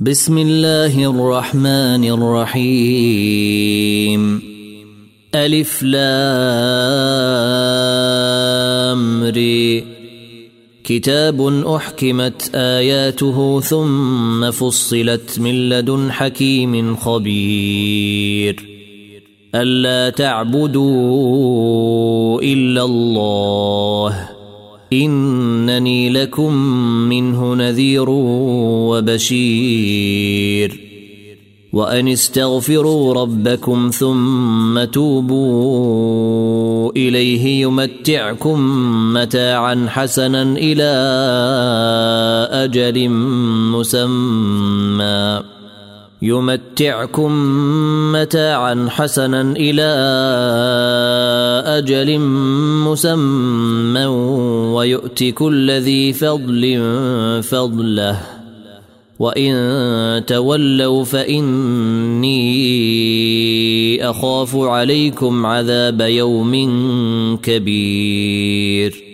بسم الله الرحمن الرحيم. ألف لامري كتاب أحكمت آياته ثم فصلت من لدن حكيم خبير. ألا تعبدوا إلا الله. إنني لكم منه نذير وبشير. وأن استغفروا ربكم ثم توبوا إليه يمتعكم متاعا حسنا إلى أجل مسمى. يمتعكم متاعا حسنا إلى أجل مسمى ويؤت كل ذي فضل فضله وإن تولوا فإني أخاف عليكم عذاب يوم كبير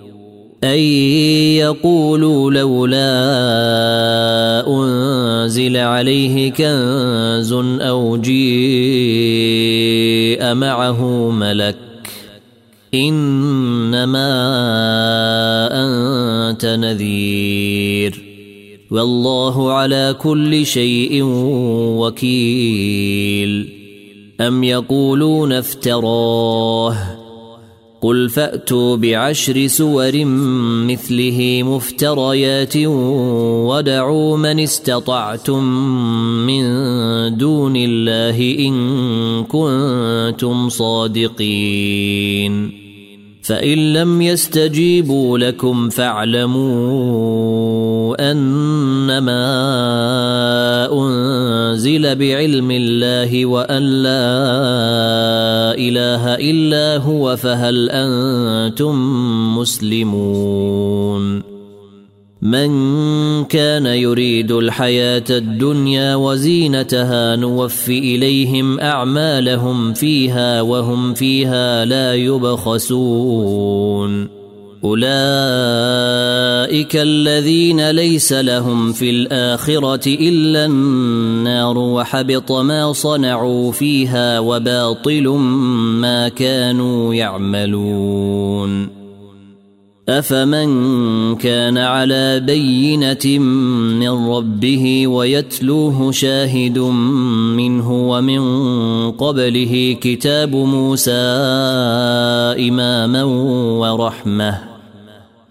أن يقولوا لولا أنزل عليه كنز أو جيء معه ملك إنما أنت نذير والله على كل شيء وكيل أم يقولون افتراه قل فأتوا بعشر سور مثله مفتريات ودعوا من استطعتم من دون الله إن كنتم صادقين. فإن لم يستجيبوا لكم فاعلموا أنما أنزل بعلم الله وأن لا إله إلا هو فهل أنتم مسلمون؟ من كان يريد الحياة الدنيا وزينتها نوفي إليهم أعمالهم فيها وهم فيها لا يبخسون. أولئك الذين ليس لهم في الآخرة إلا النار وحبط ما صنعوا فيها وباطل ما كانوا يعملون. أفمن كان على بينة من ربه ويتلوه شاهد منه ومن قبله كتاب موسى إماما ورحمة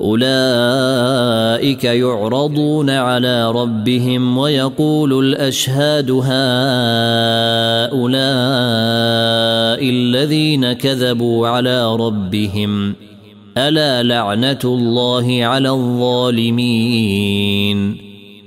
أولئك يعرضون على ربهم ويقول الأشهاد هؤلاء الذين كذبوا على ربهم ألا لعنة الله على الظالمين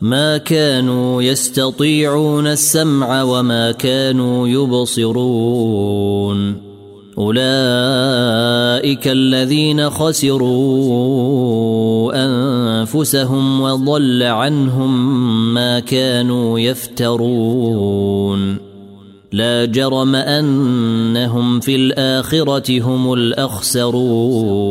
ما كانوا يستطيعون السمع وما كانوا يبصرون. أولئك الذين خسروا أنفسهم وضل عنهم ما كانوا يفترون. لا جرم أنهم في الآخرة هم الأخسرون.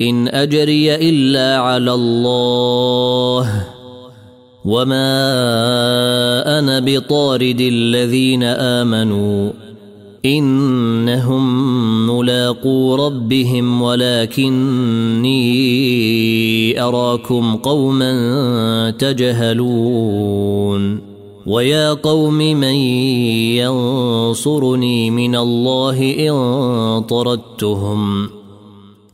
إن أجري إلا على الله. وما أنا بطارد الذين آمنوا. إنهم ملاقو ربهم ولكني أراكم قوما تجهلون. ويا قوم من ينصرني من الله إن طردتهم؟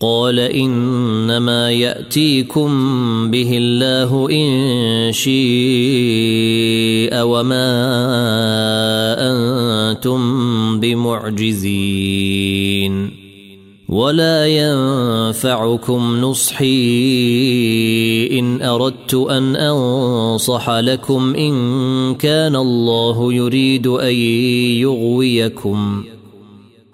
قال إنما يأتيكم به الله إن شيء وما أنتم بمعجزين ولا ينفعكم نصحي إن أردت أن أنصح لكم إن كان الله يريد أن يغويكم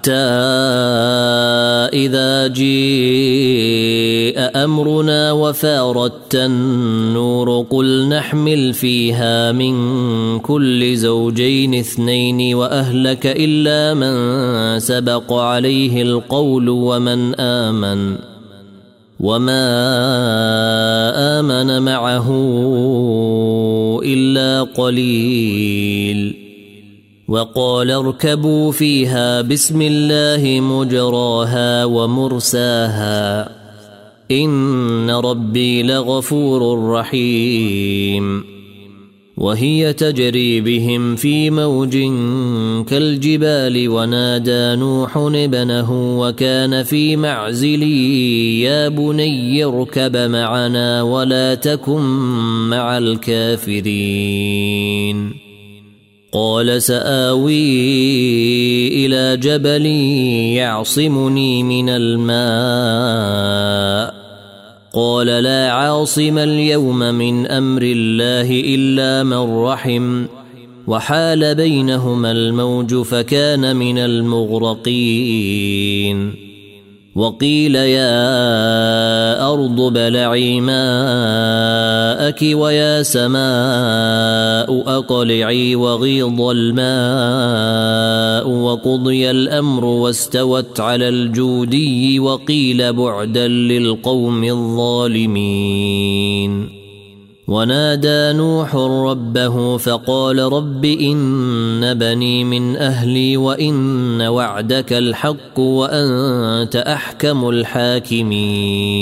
حتى إذا جيء أمرنا وفارت النور قل نحمل فيها من كل زوجين اثنين وأهلك إلا من سبق عليه القول ومن آمن وما آمن معه إلا قليل وقال اركبوا فيها بسم الله مجراها ومرساها. إن ربي لغفور رحيم. وهي تجري بهم في موج كالجبال ونادى نوح ابنه وكان في معزل يا بني اركب معنا ولا تكن مع الكافرين. قال سآوي إلى جبل يعصمني من الماء. قال لا عاصم اليوم من أمر الله إلا من رحم. وحال بينهما الموج فكان من المغرقين. وقيل يا أرض بلعي ماءك ويا سماء أقلعي وغيض الماء وقضي الأمر واستوت على الجودي وقيل بعدا للقوم الظالمين. ونادى نوح ربه فقال رب إن بني من أهلي وإن وعدك الحق وأنت أحكم الحاكمين.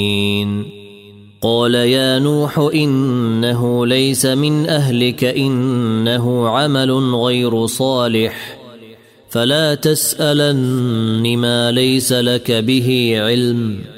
قال يا نوح إنه ليس من أهلك إنه عمل غير صالح. فلا تسألن ما ليس لك به علم.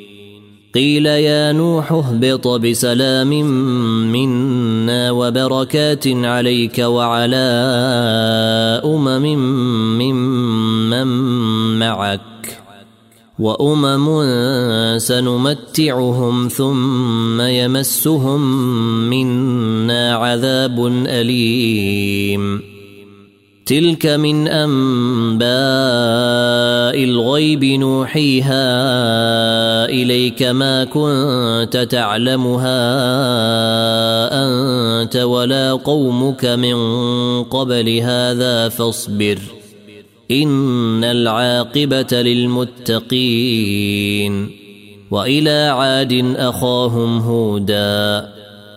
قيل يا نوح اهبط بسلام منا وبركات عليك وعلى أمم ممن معك وأمم سنمتعهم ثم يمسهم منا عذاب أليم تلك من أنباء الغيب نوحيها إليك ما كنت تعلمها أنت ولا قومك من قبل هذا فاصبر إن العاقبة للمتقين وإلى عاد أخاهم هودا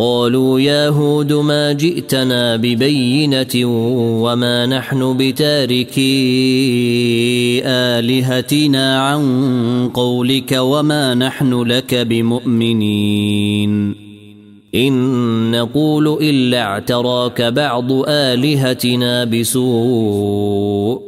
قالوا يا هود ما جئتنا ببينة وما نحن بتاركي آلهتنا عن قولك وما نحن لك بمؤمنين. إن نقول إلا اعتراك بعض آلهتنا بسوء.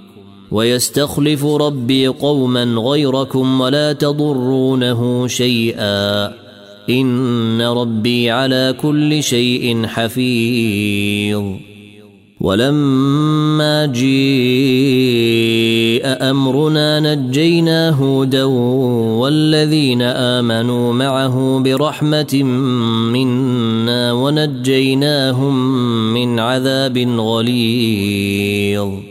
ويستخلف ربي قوما غيركم ولا تضرونه شيئا. إن ربي على كل شيء حفيظ. ولما جيء أمرنا نجينا هودا والذين آمنوا معه برحمة منا ونجيناهم من عذاب غليظ.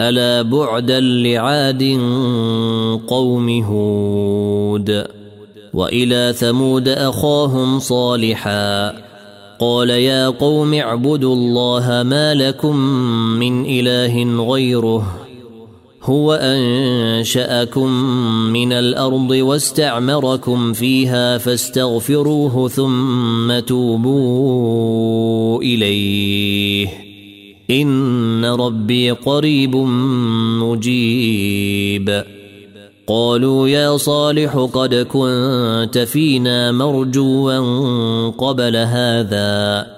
ألا بعدا لعاد قوم هود وإلى ثمود أخاهم صالحا قال يا قوم اعبدوا الله ما لكم من إله غيره هو أنشأكم من الأرض واستعمركم فيها فاستغفروه ثم توبوا إليه إن ربي قريب مجيب. قالوا يا صالح قد كنت فينا مرجوا قبل هذا.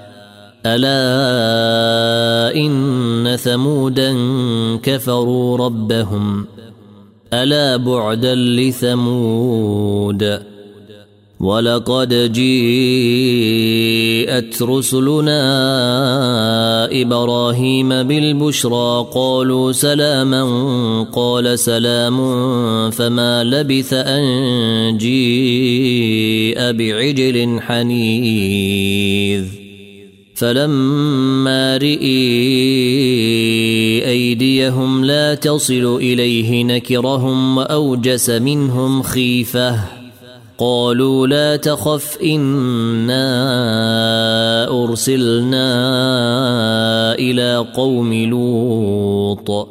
ألا إن ثمودا كفروا ربهم ألا بعدا لثمود ولقد جيءت رسلنا إبراهيم بالبشرى قالوا سلاما قال سلام فما لبث أن جيء بعجل حنيذ فلما رئي أيديهم لا تصل إليه نكرهم وأوجس منهم خيفة. قالوا لا تخف إنا أرسلنا إلى قوم لوط.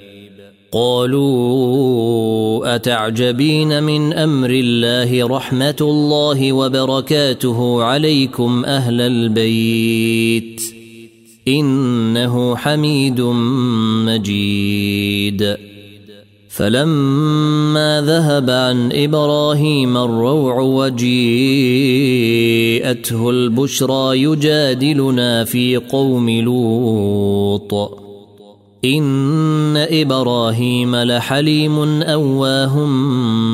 قالوا أتعجبين من أمر الله رحمة الله وبركاته عليكم أهل البيت؟ إنه حميد مجيد. فلما ذهب عن إبراهيم الروع وجيءته البشرى يجادلنا في قوم لوط. ان إبراهيم لحليم اواه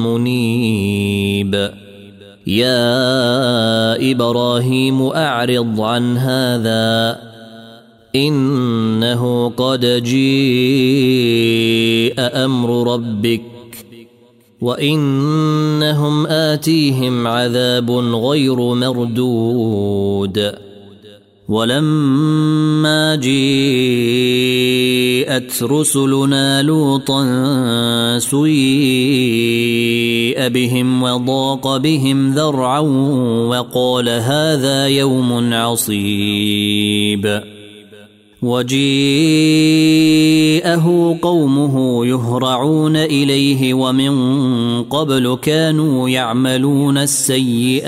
منيب. يا إبراهيم اعرض عن هذا. انه قد جيء أمر ربك. وانهم اتيهم عذاب غير مردود. ولما جيءت رسلنا لوطا سيء بهم وضاق بهم ذرعا وقال هذا يوم عصيب. وجيءه قومه يهرعون إليه ومن قبل كانوا يعملون السيئات.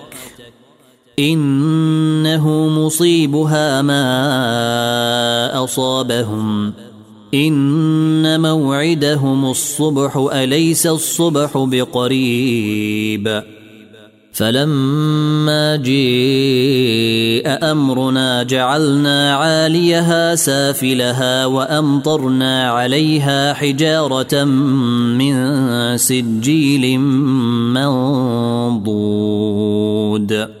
إن إنه مصيبها ما أصابهم. إن موعدهم الصبح أليس الصبح بقريب؟ فلما جيء أمرنا جعلنا عاليها سافلها وأمطرنا عليها حجارة من سجيل منضود.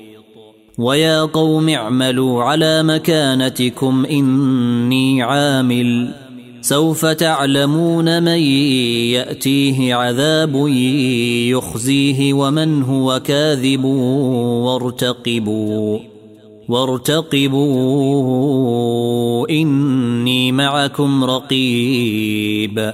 ويا قوم اعملوا على مكانتكم إني عامل. سوف تعلمون من يأتيه عذاب يخزيه ومن هو كاذب وارتقبوا. وارتقبوا إني معكم رقيب.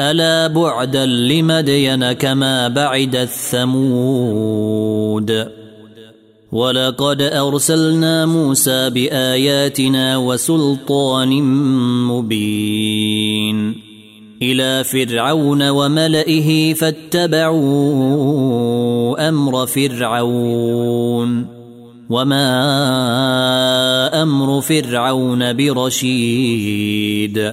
ألا بعدا لمدين كما بعد الثمود؟ ولقد أرسلنا موسى بآياتنا وسلطان مبين. إلى فرعون وملئه فاتبعوا أمر فرعون. وما أمر فرعون برشيد.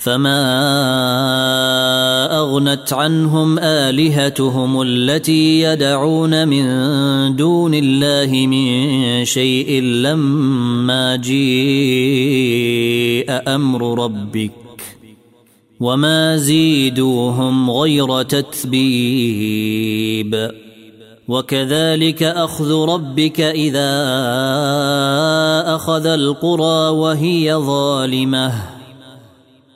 فما اغنت عنهم الهتهم التي يدعون من دون الله من شيء لما جيء أمر ربك وما زيدوهم غير تتبيب وكذلك اخذ ربك اذا اخذ القرى وهي ظالمه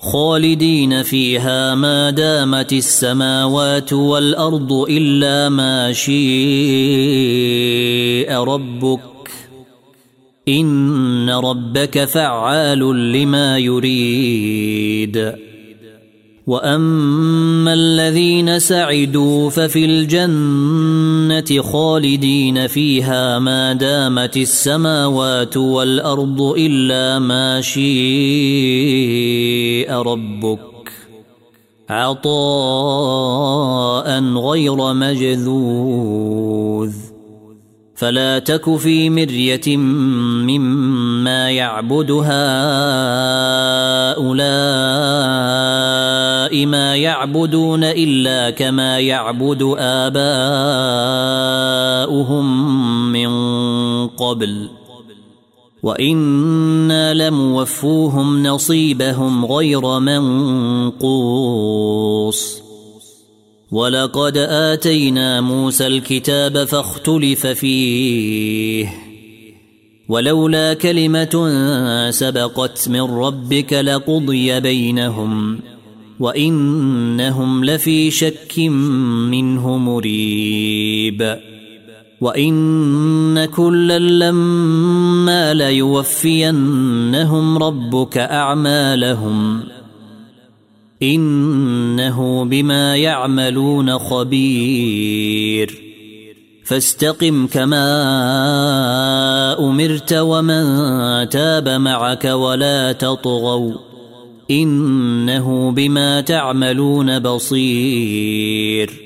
خالدين فيها ما دامت السماوات والأرض إلا ما شيء ربك. إن ربك فعال لما يريد. واما الذين سعدوا ففي الجنه خالدين فيها ما دامت السماوات والارض الا ما شيء ربك عطاء غير مجذوذ فلا تك في مرية مما يعبد هؤلاء ما يعبدون إلا كما يعبد آباؤهم من قبل. وإنا لموفوهم نصيبهم غير منقوص. ولقد آتينا موسى الكتاب فاختلف فيه. ولولا كلمة سبقت من ربك لقضي بينهم وإنهم لفي شك منه مريب. وإن كلا لما ليوفينهم ربك أعمالهم. إنه بما يعملون خبير. فاستقم كما أمرت ومن تاب معك ولا تطغوا. إنه بما تعملون بصير.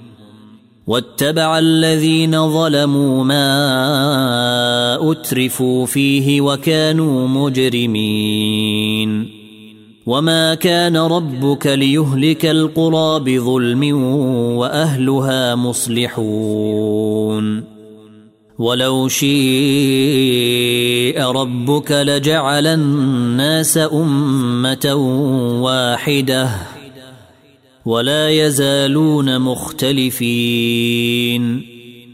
واتبع الذين ظلموا ما أترفوا فيه وكانوا مجرمين. وما كان ربك ليهلك القرى بظلم وأهلها مصلحون. ولو شيء ربك لجعل الناس أمة واحدة. ولا يزالون مختلفين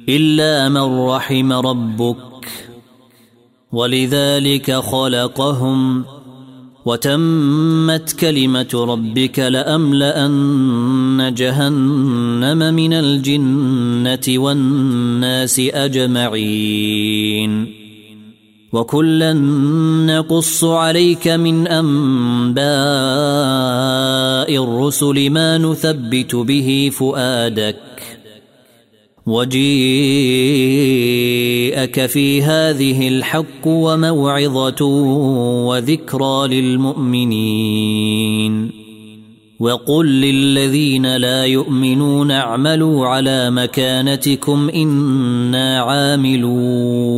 إلا من رحم ربك. ولذلك خلقهم وتمت كلمة ربك لأملأن جهنم من الجنة والناس أجمعين. وكلا نقص عليك من انباء الرسل ما نثبت به فؤادك وجيءك في هذه الحق وموعظه وذكرى للمؤمنين وقل للذين لا يؤمنون اعملوا على مكانتكم أنا عاملون